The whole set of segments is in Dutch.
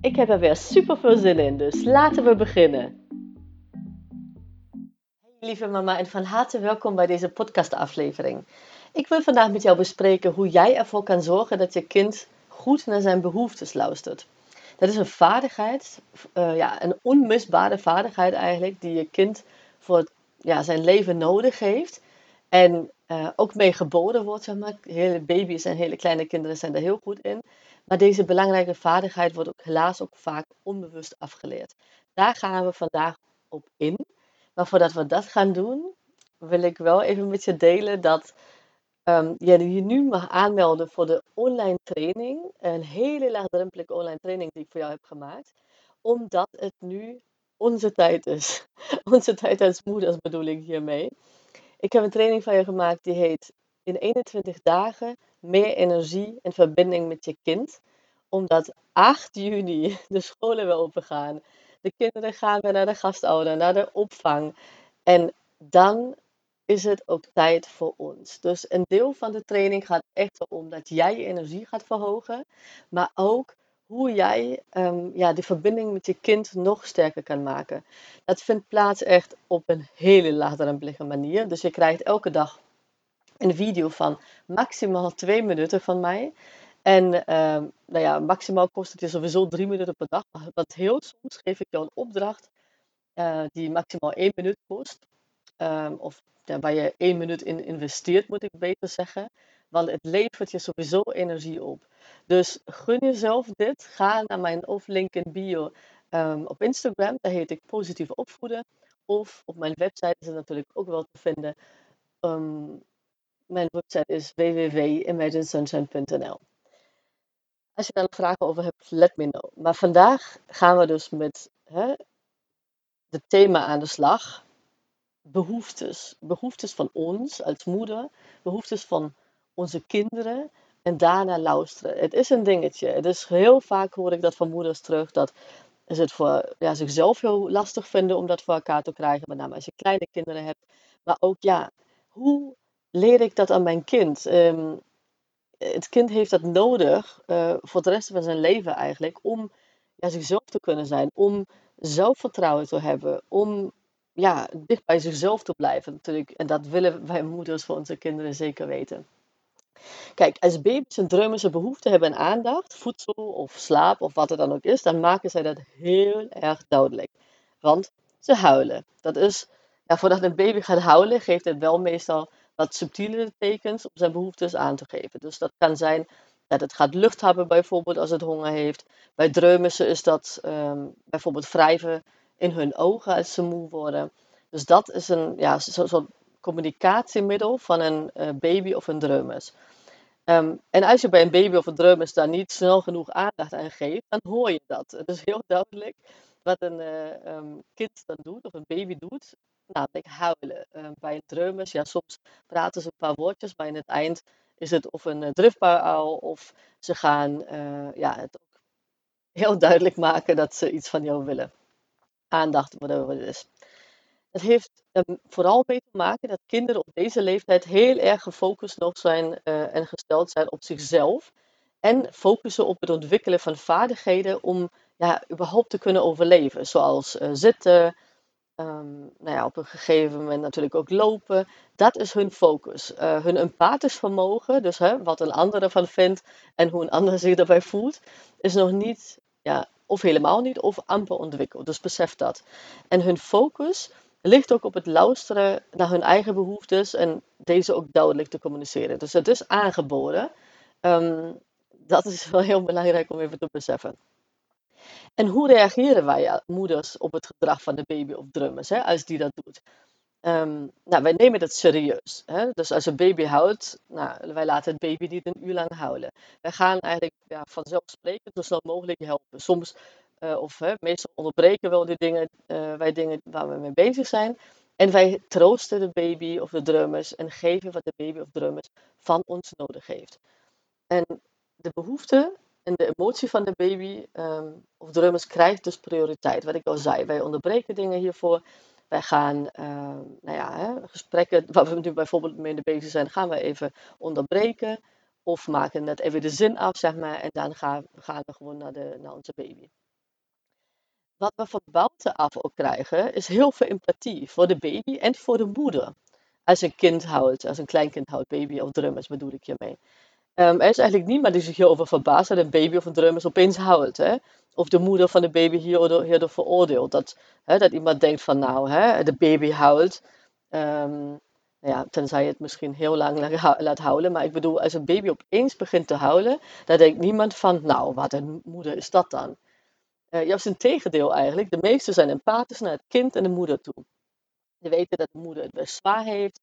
Ik heb er weer super veel zin in, dus laten we beginnen. Lieve mama en van harte welkom bij deze podcastaflevering. Ik wil vandaag met jou bespreken hoe jij ervoor kan zorgen dat je kind goed naar zijn behoeftes luistert. Dat is een vaardigheid, uh, ja, een onmisbare vaardigheid eigenlijk, die je kind voor ja, zijn leven nodig heeft. En uh, ook mee geboren wordt, zeg maar. Hele baby's en hele kleine kinderen zijn er heel goed in. Maar deze belangrijke vaardigheid wordt ook helaas ook vaak onbewust afgeleerd. Daar gaan we vandaag op in. Maar voordat we dat gaan doen, wil ik wel even met je delen dat um, je je nu mag aanmelden voor de online training. Een hele laagdrempelige online training die ik voor jou heb gemaakt. Omdat het nu onze tijd is. Onze tijd als moeders bedoel ik hiermee. Ik heb een training van je gemaakt die heet in 21 dagen meer energie en verbinding met je kind. Omdat 8 juni de scholen weer open gaan. De kinderen gaan weer naar de gastouder, naar de opvang. En dan is het ook tijd voor ons. Dus een deel van de training gaat echt om dat jij je energie gaat verhogen. Maar ook hoe jij um, ja, de verbinding met je kind nog sterker kan maken. Dat vindt plaats echt op een hele laagdrempelige manier. Dus je krijgt elke dag een video van maximaal twee minuten van mij. En um, nou ja, maximaal kost het je sowieso drie minuten per dag. Want heel soms geef ik jou een opdracht uh, die maximaal één minuut kost. Um, of ja, waar je één minuut in investeert, moet ik beter zeggen. Want het levert je sowieso energie op. Dus gun jezelf dit. Ga naar mijn of link in bio um, op Instagram. Daar heet ik Positieve Opvoeden. Of op mijn website is het natuurlijk ook wel te vinden. Um, mijn website is www.imaginesunshine.nl Als je daar nog vragen over hebt, let me know. Maar vandaag gaan we dus met het thema aan de slag. Behoeftes. Behoeftes van ons als moeder. Behoeftes van onze kinderen en daarna luisteren. Het is een dingetje. Het is heel vaak hoor ik dat van moeders terug dat ze het voor ja, zichzelf heel lastig vinden om dat voor elkaar te krijgen, met name als je kleine kinderen hebt. Maar ook ja, hoe leer ik dat aan mijn kind? Ehm, het kind heeft dat nodig uh, voor de rest van zijn leven eigenlijk om ja, zichzelf te kunnen zijn, om zelfvertrouwen te hebben, om ja, dicht bij zichzelf te blijven natuurlijk. En dat willen wij moeders voor onze kinderen zeker weten. Kijk, als baby's een dreumische behoefte hebben aan aandacht, voedsel of slaap of wat het dan ook is, dan maken zij dat heel erg duidelijk. Want ze huilen. Dat is, ja, voordat een baby gaat huilen, geeft het wel meestal wat subtielere tekens om zijn behoeftes aan te geven. Dus dat kan zijn dat het gaat lucht hebben, bijvoorbeeld als het honger heeft. Bij dreumissen is dat um, bijvoorbeeld wrijven in hun ogen als ze moe worden. Dus dat is een ja, soort communicatiemiddel van een uh, baby of een dreumes. Um, en als je bij een baby of een dreumes daar niet snel genoeg aandacht aan geeft, dan hoor je dat. Het is heel duidelijk wat een uh, um, kind dan doet, of een baby doet, namelijk huilen. Um, bij een dreumes, ja, soms praten ze een paar woordjes, maar in het eind is het of een uh, driftbaar of ze gaan ja, het ook heel duidelijk maken dat ze iets van jou willen. Aandacht, whatever het is. Het heeft vooral mee te maken dat kinderen op deze leeftijd heel erg gefocust nog zijn uh, en gesteld zijn op zichzelf. En focussen op het ontwikkelen van vaardigheden om ja, überhaupt te kunnen overleven. Zoals uh, zitten, um, nou ja, op een gegeven moment natuurlijk ook lopen. Dat is hun focus. Uh, hun empathisch vermogen, dus hè, wat een ander ervan vindt en hoe een ander zich daarbij voelt, is nog niet, ja, of helemaal niet, of amper ontwikkeld. Dus besef dat. En hun focus ligt ook op het luisteren naar hun eigen behoeftes en deze ook duidelijk te communiceren. Dus het is aangeboren. Um, dat is wel heel belangrijk om even te beseffen. En hoe reageren wij moeders op het gedrag van de baby of drummers, hè, als die dat doet? Ehm, nou, wij nemen dat serieus. Hè? Dus als een baby houdt, nou, wij laten het baby niet een uur lang houden. Wij gaan eigenlijk ja, vanzelfsprekend zo snel mogelijk helpen. Soms, of hè, meestal onderbreken wel die dingen, uh, wij dingen waar we mee bezig zijn. En wij troosten de baby of de drummers en geven wat de baby of drummers van ons nodig heeft. En de behoefte en de emotie van de baby um, of drummers krijgt dus prioriteit. Wat ik al zei, wij onderbreken dingen hiervoor. Wij gaan uh, nou ja, hè, gesprekken waar we nu bijvoorbeeld mee bezig zijn, gaan we even onderbreken. Of maken net even de zin af, zeg maar. En dan gaan, gaan we gewoon naar, de, naar onze baby. Wat we van buitenaf ook krijgen, is heel veel empathie voor de baby en voor de moeder. Als een kind houdt, als een kleinkind houdt, baby of drummers bedoel ik hiermee. Um, er is eigenlijk niemand die zich hierover verbaast dat een baby of een drummers opeens huilt. Hè? Of de moeder van de baby hierdoor, hierdoor veroordeelt. Dat, hè, dat iemand denkt van nou, hè, de baby huilt. Um, ja, tenzij je het misschien heel lang laat huilen. Maar ik bedoel, als een baby opeens begint te huilen, dan denkt niemand van nou, wat een moeder is dat dan? Uh, juist een tegendeel eigenlijk. De meesten zijn empathisch naar het kind en de moeder toe. Ze weten dat de moeder het best zwaar heeft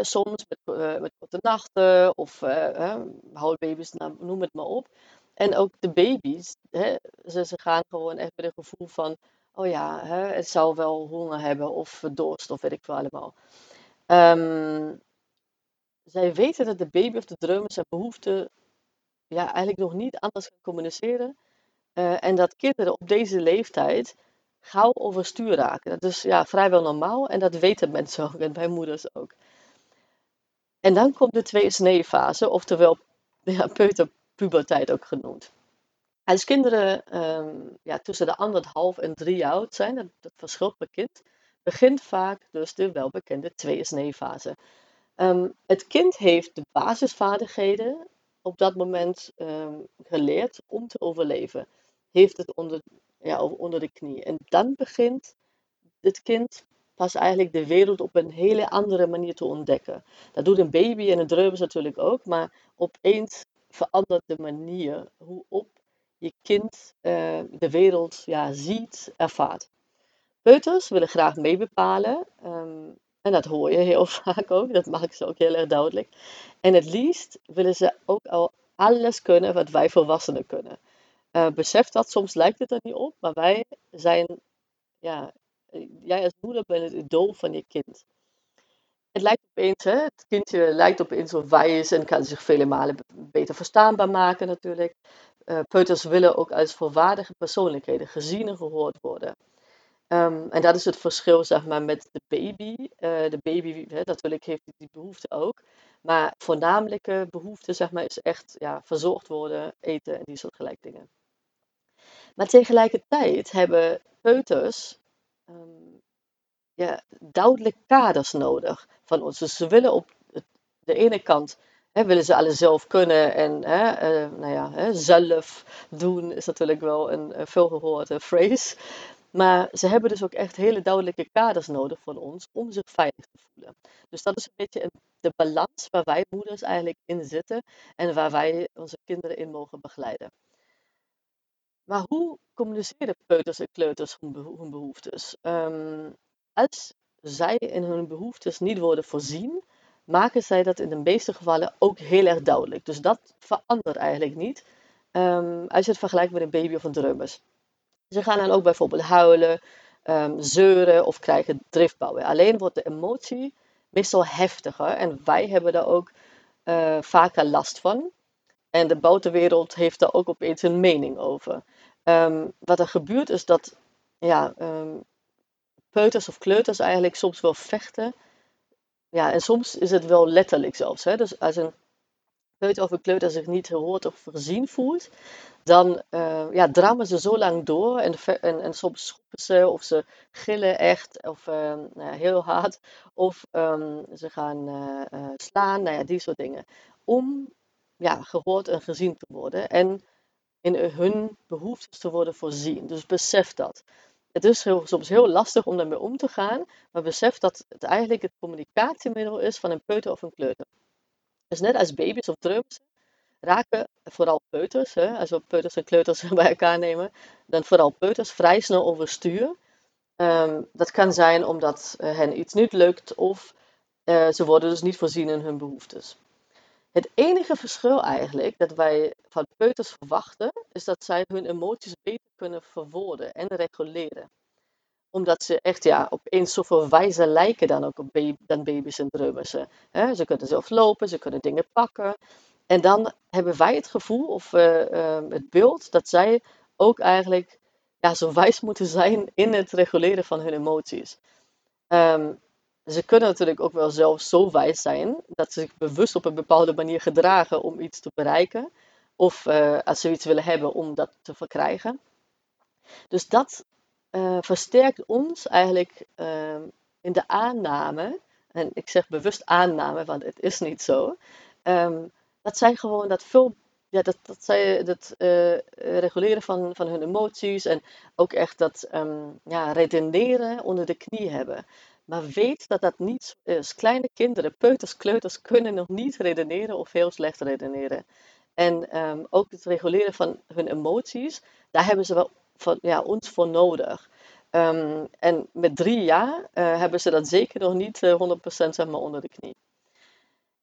soms met, uh, met korte nachten of uh, houdbaby's, nou, noem het maar op. En ook de baby's, hè, ze, ze gaan gewoon echt met een gevoel van, oh ja, hè, het zal wel honger hebben of dorst of weet ik veel allemaal. Um, zij weten dat de baby of de drummer zijn behoeften ja, eigenlijk nog niet anders kan communiceren. Uh, en dat kinderen op deze leeftijd gauw overstuur raken. Dat is ja, vrijwel normaal en dat weten mensen ook en bij moeders ook. En dan komt de twee sneefase, oftewel ja, peuterpuberteit ook genoemd. Als kinderen um, ja, tussen de anderhalf en drie jaar oud zijn, dat, verschilt per kind, begint vaak dus de welbekende tweeënsneefase. Um, het kind heeft de basisvaardigheden op dat moment um, geleerd om te overleven. Heeft het onder, ja, onder de knie. En dan begint het kind pas eigenlijk de wereld op een hele andere manier te ontdekken. Dat doet een baby en een dreubers natuurlijk ook, maar opeens verandert de manier hoe op je kind uh, de wereld ja, ziet, ervaart. Peuters willen graag meebepalen. Um, en dat hoor je heel vaak ook, dat maak ik ze ook heel erg duidelijk. En het liefst willen ze ook al alles kunnen wat wij volwassenen kunnen. Uh, besef dat, soms lijkt het er niet op, maar wij zijn ja, jij als moeder bent het idool van je kind. Het lijkt opeens, hè, het kindje lijkt opeens op wijs en kan zich vele malen beter verstaanbaar maken natuurlijk. Uh, peuters willen ook als volwaardige persoonlijkheden gezien en gehoord worden. Um, en dat is het verschil zeg maar, met de baby. De baby, hè, natuurlijk heeft die behoefte ook. Maar voornamelijke behoefte zeg maar, is echt ja, verzorgd worden, eten en die soort gelijk dingen. Maar tegelijkertijd hebben peuters um, ja, duidelijk kaders nodig van ons. Dus ze willen op de ene kant hè, willen ze alles zelf kunnen en uh, nou ja, zelf doen is natuurlijk wel een, een veelgehoorde phrase. Maar ze hebben dus ook echt hele duidelijke kaders nodig van ons om zich veilig te voelen. Dus dat is een beetje de balans waar wij moeders eigenlijk in zitten en waar wij onze kinderen in mogen begeleiden. Maar hoe communiceren peuters en kleuters hun behoeftes? Um, als zij in hun behoeftes niet worden voorzien, maken zij dat in de meeste gevallen ook heel erg duidelijk. Dus dat verandert eigenlijk niet um, als je het vergelijkt met een baby of een drummers. Ze gaan dan ook bijvoorbeeld huilen, um, zeuren of krijgen driftbouwen. Alleen wordt de emotie meestal heftiger en wij hebben daar ook uh, vaker last van. En de buitenwereld heeft daar ook opeens een mening over. Um, wat er gebeurt is dat ja, um, peuters of kleuters eigenlijk soms wel vechten. Ja, en soms is het wel letterlijk zelfs. Hè? Dus als een peuter of een kleuter zich niet gehoord of voorzien voelt, dan uh, ja, ze zo lang door en, en, soms schoppen ze of ze gillen echt of uh, nou heel hard of ze gaan uh, slaan, nou ja, die soort dingen. Om ja, gehoord en gezien te worden. En in hun behoeftes te worden voorzien. Dus besef dat. Het is heel, soms heel lastig om daarmee om te gaan, maar besef dat het eigenlijk het communicatiemiddel is van een peuter of een kleuter. Dus net als baby's of drums raken vooral peuters, hè, als we peuters en kleuters bij elkaar nemen, dan vooral peuters vrij snel overstuur. Ehm, dat kan zijn omdat uh, hen iets niet lukt of uh, ze worden dus niet voorzien in hun behoeftes. Het enige verschil eigenlijk dat wij van peuters verwachten, is dat zij hun emoties beter kunnen verwoorden en reguleren. Omdat ze echt ja, opeens zoveel wijzer lijken dan ook op baby, dan baby's en drummersen. Ze kunnen zelf lopen, ze kunnen dingen pakken. En dan hebben wij het gevoel of uh, uh, het beeld dat zij ook eigenlijk ja, zo wijs moeten zijn in het reguleren van hun emoties. Um, ze kunnen natuurlijk ook wel zelf zo wijs zijn dat ze zich bewust op een bepaalde manier gedragen om iets te bereiken. Of uh, als ze iets willen hebben om dat te verkrijgen. Dus dat uh, versterkt ons eigenlijk uh, in de aanname. En ik zeg bewust aanname, want het is niet zo. Um, dat zij gewoon dat veel ja, dat, dat zij het uh, reguleren van, van hun emoties en ook echt dat um, ja, redeneren onder de knie hebben. Maar weet dat dat niet is. Kleine kinderen, peuters, kleuters kunnen nog niet redeneren of heel slecht redeneren. En um, ook het reguleren van hun emoties, daar hebben ze wel van, ja, ons voor nodig. Um, en met drie jaar uh, hebben ze dat zeker nog niet uh, 100% zeg maar, onder de knie.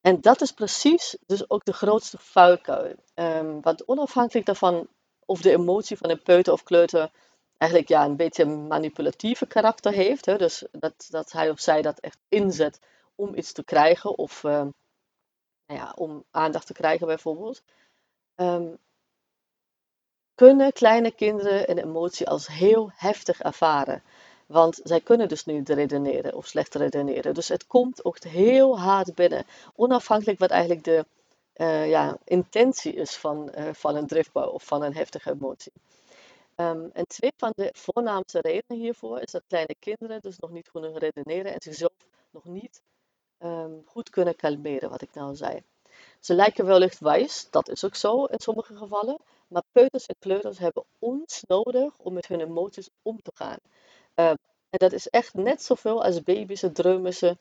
En dat is precies dus ook de grootste vuilkuil. Um, want onafhankelijk daarvan of de emotie van een peuter of kleuter eigenlijk ja, een beetje manipulatieve karakter heeft. Hè? Dus dat, dat hij of zij dat echt inzet om iets te krijgen of uh, nou ja, om aandacht te krijgen bijvoorbeeld. Um, kunnen kleine kinderen een emotie als heel heftig ervaren. Want zij kunnen dus niet redeneren of slecht redeneren. Dus het komt ook heel hard binnen. Onafhankelijk wat eigenlijk de uh, ja, intentie is van, uh, van een driftbouw of van een heftige emotie. Um, en twee van de voornaamste redenen hiervoor is dat kleine kinderen dus nog niet kunnen redeneren en zichzelf nog niet um, goed kunnen kalmeren, wat ik nou zei. Ze lijken wellicht wijs, dat is ook zo in sommige gevallen, maar peuters en kleuters hebben ons nodig om met hun emoties om te gaan. Uh, en dat is echt net zoveel als baby's en dreumissen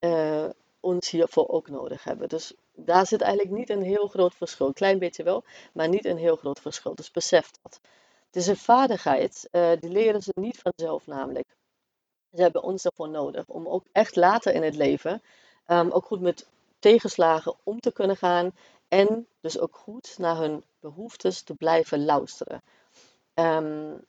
uh, ons hiervoor ook nodig hebben. Dus daar zit eigenlijk niet een heel groot verschil. Klein beetje wel, maar niet een heel groot verschil. Dus besef dat. Het is een vaardigheid, uh, die leren ze niet vanzelf namelijk. Ze hebben ons ervoor nodig om ook echt later in het leven um, ook goed met tegenslagen om te kunnen gaan en dus ook goed naar hun behoeftes te blijven luisteren. Um,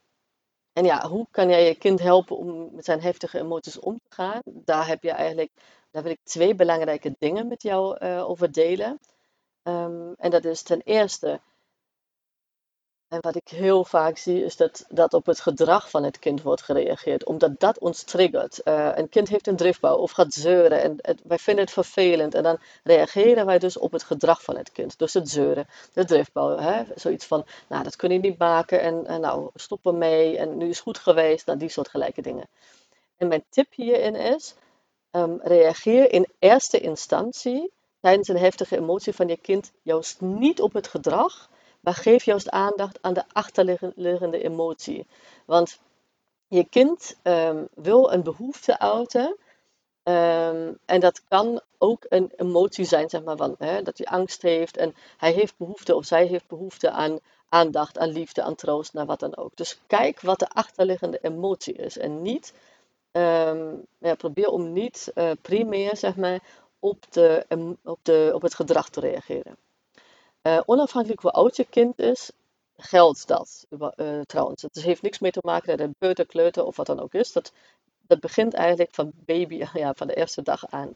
en ja, hoe kan jij je kind helpen om met zijn heftige emoties om te gaan? Daar heb je eigenlijk, daar wil ik twee belangrijke dingen met jou uh, over delen. Um, en dat is ten eerste en wat ik heel vaak zie, is dat, dat op het gedrag van het kind wordt gereageerd, omdat dat ons triggert. Uh, een kind heeft een driftbouw of gaat zeuren en wij vinden het vervelend. En dan reageren wij dus op het gedrag van het kind. Dus het zeuren, de driftbouw. Hè? Zoiets van, nou dat kun je niet maken en, nou stop ermee en nu is goed geweest. Nou, die soort gelijke dingen. En mijn tip hierin is, um, reageer in eerste instantie tijdens een heftige emotie van je kind juist niet op het gedrag maar geef juist aandacht aan de achterliggende emotie. Want je kind um, wil een behoefte uiten. Um, en dat kan ook een emotie zijn, zeg maar, van, hè, dat hij angst heeft en hij heeft behoefte of zij heeft behoefte aan aandacht, aan liefde, aan troost, naar wat dan ook. Dus kijk wat de achterliggende emotie is en niet, um, ja, probeer om niet uh, primair, zeg maar, op, de, op, de, op het gedrag te reageren. Uh, onafhankelijk hoe oud je kind is, geldt dat uh, trouwens. Het heeft niks mee te maken met een peuter, kleuter of wat dan ook is. Dat, dat begint eigenlijk van baby, ja, van de eerste dag aan.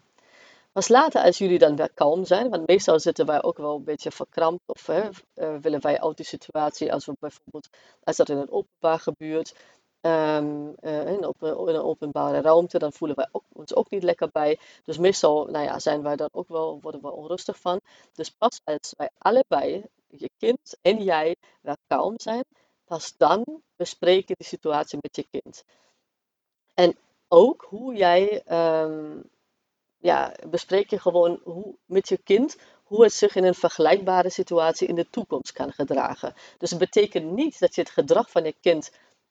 Pas later, als jullie dan weer kalm zijn, want meestal zitten wij ook wel een beetje verkrampt of hè, uh, willen wij uit die situatie, als we bijvoorbeeld, als dat in een openbaar gebeurt, um, uh, in, op, in, een openbare ruimte, dan voelen wij ons ook niet lekker bij. Dus meestal nou ja, zijn wij dan ook wel, worden we onrustig van. Dus pas als wij allebei, je kind en jij, weer kalm zijn, pas dan bespreek je de situatie met je kind. En ook hoe jij, um, ja, bespreek je gewoon hoe, met je kind hoe het zich in een vergelijkbare situatie in de toekomst kan gedragen. Dus het betekent niet dat je het gedrag van je kind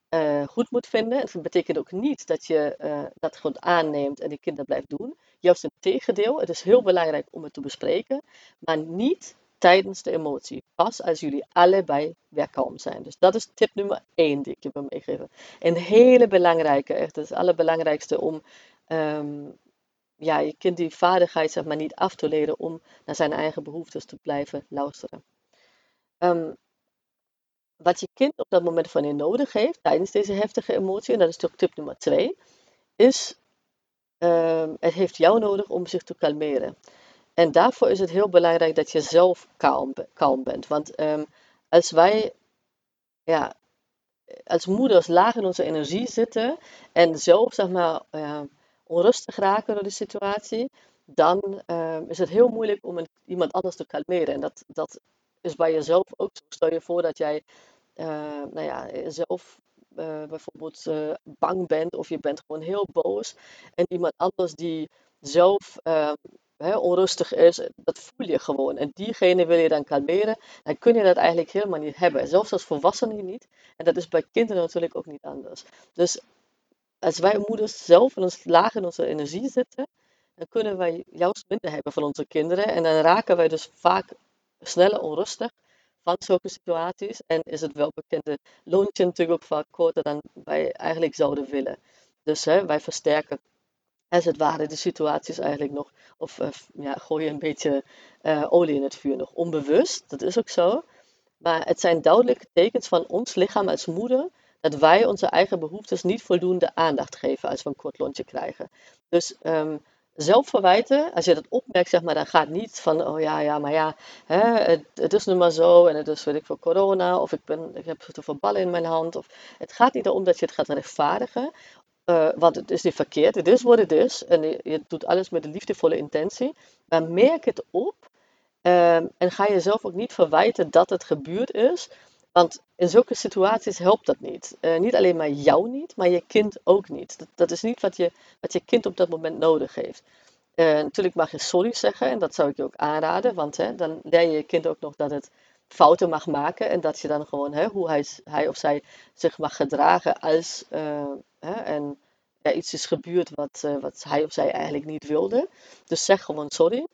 uh, goed moet vinden. Het betekent ook niet dat je uh, dat gewoon aanneemt en die kinderen blijft doen. Juist het tegendeel. Het is heel belangrijk om het te bespreken, maar niet tijdens de emotie. Pas als jullie allebei weer kalm zijn. Dus dat is tip nummer 1 die ik je wil meegeven. Een hele belangrijke, echt het allerbelangrijkste om ehm, ja, je kind die vaardigheid zeg maar, niet af te leren om naar zijn eigen behoeftes te blijven luisteren. Um, wat je kind op dat moment van je nodig heeft tijdens deze heftige emotie, en dat is toch tip nummer 2, is um, het heeft jou nodig om zich te kalmeren. En daarvoor is het heel belangrijk dat je zelf kalm, kalm bent. Want um, als wij ja, als moeders laag in onze energie zitten en zelf zeg maar, uh, onrustig raken door de situatie, dan is het heel moeilijk om iemand anders te kalmeren. En dat, dat is bij jezelf ook zo. Stel je voor dat jij uh, nou ja, zelf uh, bijvoorbeeld uh, bang bent of je bent gewoon heel boos en iemand anders die zelf hè, onrustig is, dat voel je gewoon. En diegene wil je dan kalmeren, dan kun je dat eigenlijk helemaal niet hebben. Zelfs als volwassenen niet. En dat is bij kinderen natuurlijk ook niet anders. Dus als wij moeders zelf in ons laag in onze energie zitten, dan kunnen wij juist minder hebben van onze kinderen. En dan raken wij dus vaak sneller onrustig van zulke situaties. En is het welbekende loontje natuurlijk ook vaak korter dan wij eigenlijk zouden willen. Dus hè, wij versterken als het ware de situaties eigenlijk nog. Of uh, ja, gooi je een beetje uh, olie in het vuur nog. Onbewust, dat is ook zo. Maar het zijn duidelijke tekens van ons lichaam als moeder dat wij onze eigen behoeftes niet voldoende aandacht geven als we een kort lontje krijgen. Dus um, zelfverwijten, als je dat opmerkt, zeg maar, dan gaat niet van, oh ja, ja, maar ja, hè, het, het, is nu maar zo en het is, weet ik, voor corona, of ik, ben, ik heb te veel ballen in mijn hand. Of, het gaat niet om dat je het gaat rechtvaardigen, uh, want het is niet verkeerd, het is wat het is en je, doet alles met een liefdevolle intentie, maar merk het op um, en ga jezelf ook niet verwijten dat het gebeurd is, want in zulke situaties helpt dat niet. Uh, niet alleen maar jou niet, maar je kind ook niet. Dat, dat, is niet wat je, wat je kind op dat moment nodig heeft. Uh, natuurlijk mag je sorry zeggen en dat zou ik je ook aanraden, want hè, dan leer je je kind ook nog dat het fouten mag maken en dat je dan gewoon hè, hoe hij, hij of zij zich mag gedragen als uh, hè, en ja, iets is gebeurd wat, wat hij of zij eigenlijk niet wilde. Dus zeg gewoon sorry.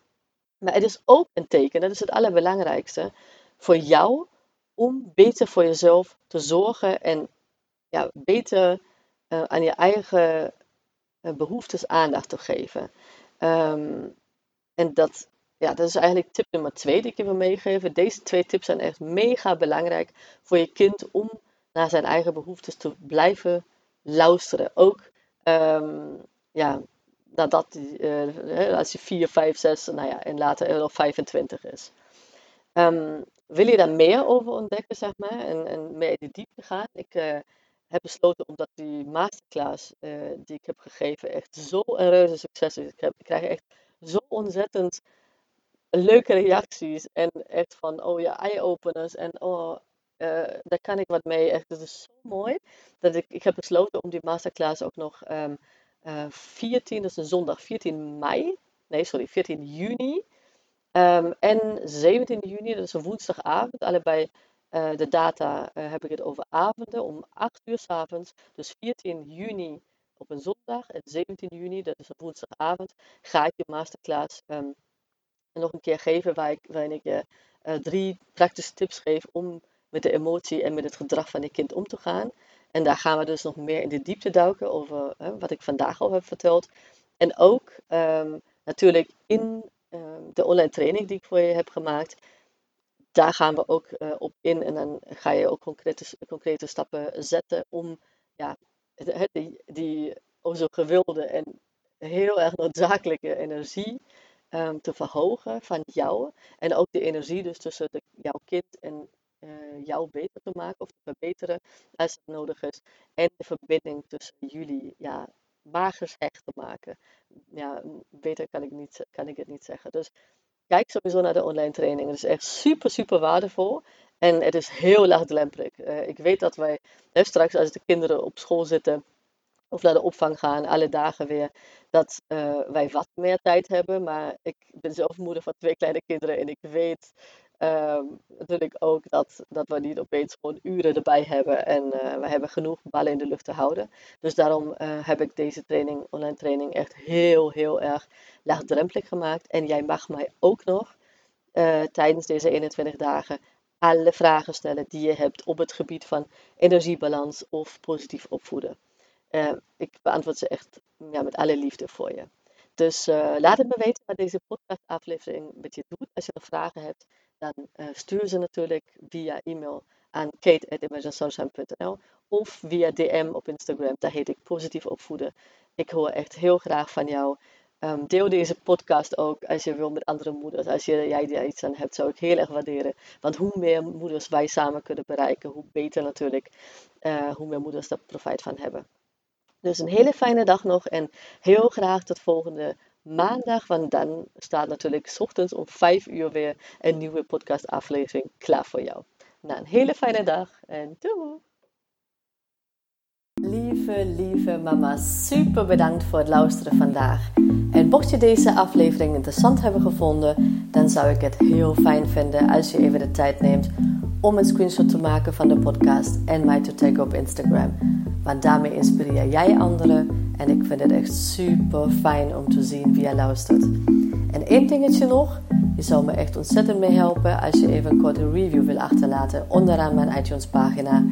Maar het is ook een teken, dat is het allerbelangrijkste, voor jou om beter voor jezelf te zorgen en ja, beter uh, aan je eigen uh, behoeftes aandacht te geven. Um, en dat, ja, dat is eigenlijk tip nummer twee die ik je wil meegeven. Deze twee tips zijn echt mega belangrijk voor je kind om naar zijn eigen behoeftes te blijven luisteren. Ook um, ja, nadat uh, als je 4, 5, 6 nou ja, en later nog 25 is. Um, wil je daar meer over ontdekken, zeg maar, en, en meer in de diepte gaan? Ik uh, heb besloten omdat die masterclass uh, die ik heb gegeven echt zo een reuze succes is. Ik, heb, krijg echt zo ontzettend leuke reacties en echt van, oh ja, eye-openers en oh, uh, daar kan ik wat mee. Echt, dat is zo mooi dat ik, ik heb besloten om die masterclass ook nog um, 14, dat is een zondag, 14 mei, nee sorry, 14 juni Um, en 17 juni, dat is een woensdagavond, allebei uh, de data uh, heb ik het over avonden om 8 uur s avonds. Dus 14 juni op een zondag en 17 juni, dat is een woensdagavond, ga ik je masterclass um, nog een keer geven waar ik, waarin ik je uh, drie praktische tips geef om met de emotie en met het gedrag van je kind om te gaan. En daar gaan we dus nog meer in de diepte duiken over wat ik vandaag al heb verteld. En ook um, natuurlijk in Ehm, de online training die ik voor je heb gemaakt, daar gaan we ook uh, op in. En dan ga je ook concrete, concrete stappen zetten om ja, die, die oh zo gewilde en heel erg noodzakelijke energie um, te verhogen van jou. En ook de energie dus tussen de, jouw kind en uh, jou beter te maken of te verbeteren als het nodig is. En de verbinding tussen jullie ja, magers hecht te maken ja, beter kan ik, niet, kan ik het niet zeggen. Dus kijk sowieso naar de online training. Het is echt super, super waardevol. En het is heel laagdrempelig. Uh, ik weet dat wij hè, straks als de kinderen op school zitten of naar de opvang gaan, alle dagen weer, dat uh, wij wat meer tijd hebben. Maar ik ben zelf moeder van twee kleine kinderen en ik weet um, natuurlijk ook dat, dat we niet opeens gewoon uren erbij hebben en uh, we hebben genoeg ballen in de lucht te houden. Dus daarom uh, heb ik deze training, online training echt heel, heel erg laagdrempelig gemaakt. En jij mag mij ook nog eh, tijdens deze 21 dagen alle vragen stellen die je hebt op het gebied van energiebalans of positief opvoeden. Uh, ik beantwoord ze echt ja, met alle liefde voor je. Dus uh, laat het me weten wat deze podcastaflevering met je doet. Als je nog vragen hebt, dan uh, stuur ze natuurlijk via e-mail aan kate.imaginesunshine.nl of via DM op Instagram. Daar heet ik positief opvoeden. Ik hoor echt heel graag van jou. Um, deel deze podcast ook als je wil met andere moeders. Als je, jij er iets aan hebt, zou ik heel erg waarderen. Want hoe meer moeders wij samen kunnen bereiken, hoe beter natuurlijk. Uh, hoe meer moeders daar profijt van hebben. Dus een hele fijne dag nog en heel graag tot volgende maandag. Want dan staat natuurlijk s ochtends om 5 uur weer een nieuwe podcastaflevering klaar voor jou. Nou, een hele fijne dag en doei! Lieve, lieve mama, super bedankt voor het luisteren vandaag. En mocht je deze aflevering interessant hebben gevonden, dan zou ik het heel fijn vinden als je even de tijd neemt om een screenshot te maken van de podcast en mij te taggen op Instagram. Want daarmee inspireer jij anderen en ik vind het echt super fijn om te zien wie jij luistert. En één dingetje nog, je zou me echt ontzettend mee helpen als je even een korte review wil achterlaten onderaan mijn iTunes pagina.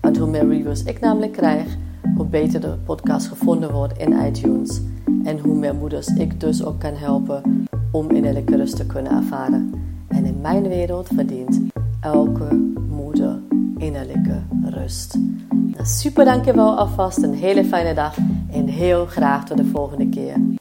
Want hoe meer reviews ik namelijk krijg, hoe beter de podcast gevonden wordt in iTunes. En hoe meer moeders ik dus ook kan helpen om innerlijke rust te kunnen ervaren. En in mijn wereld verdient elke moeder innerlijke rust. Nou, super dankjewel alvast, een hele fijne dag en heel graag tot de volgende keer.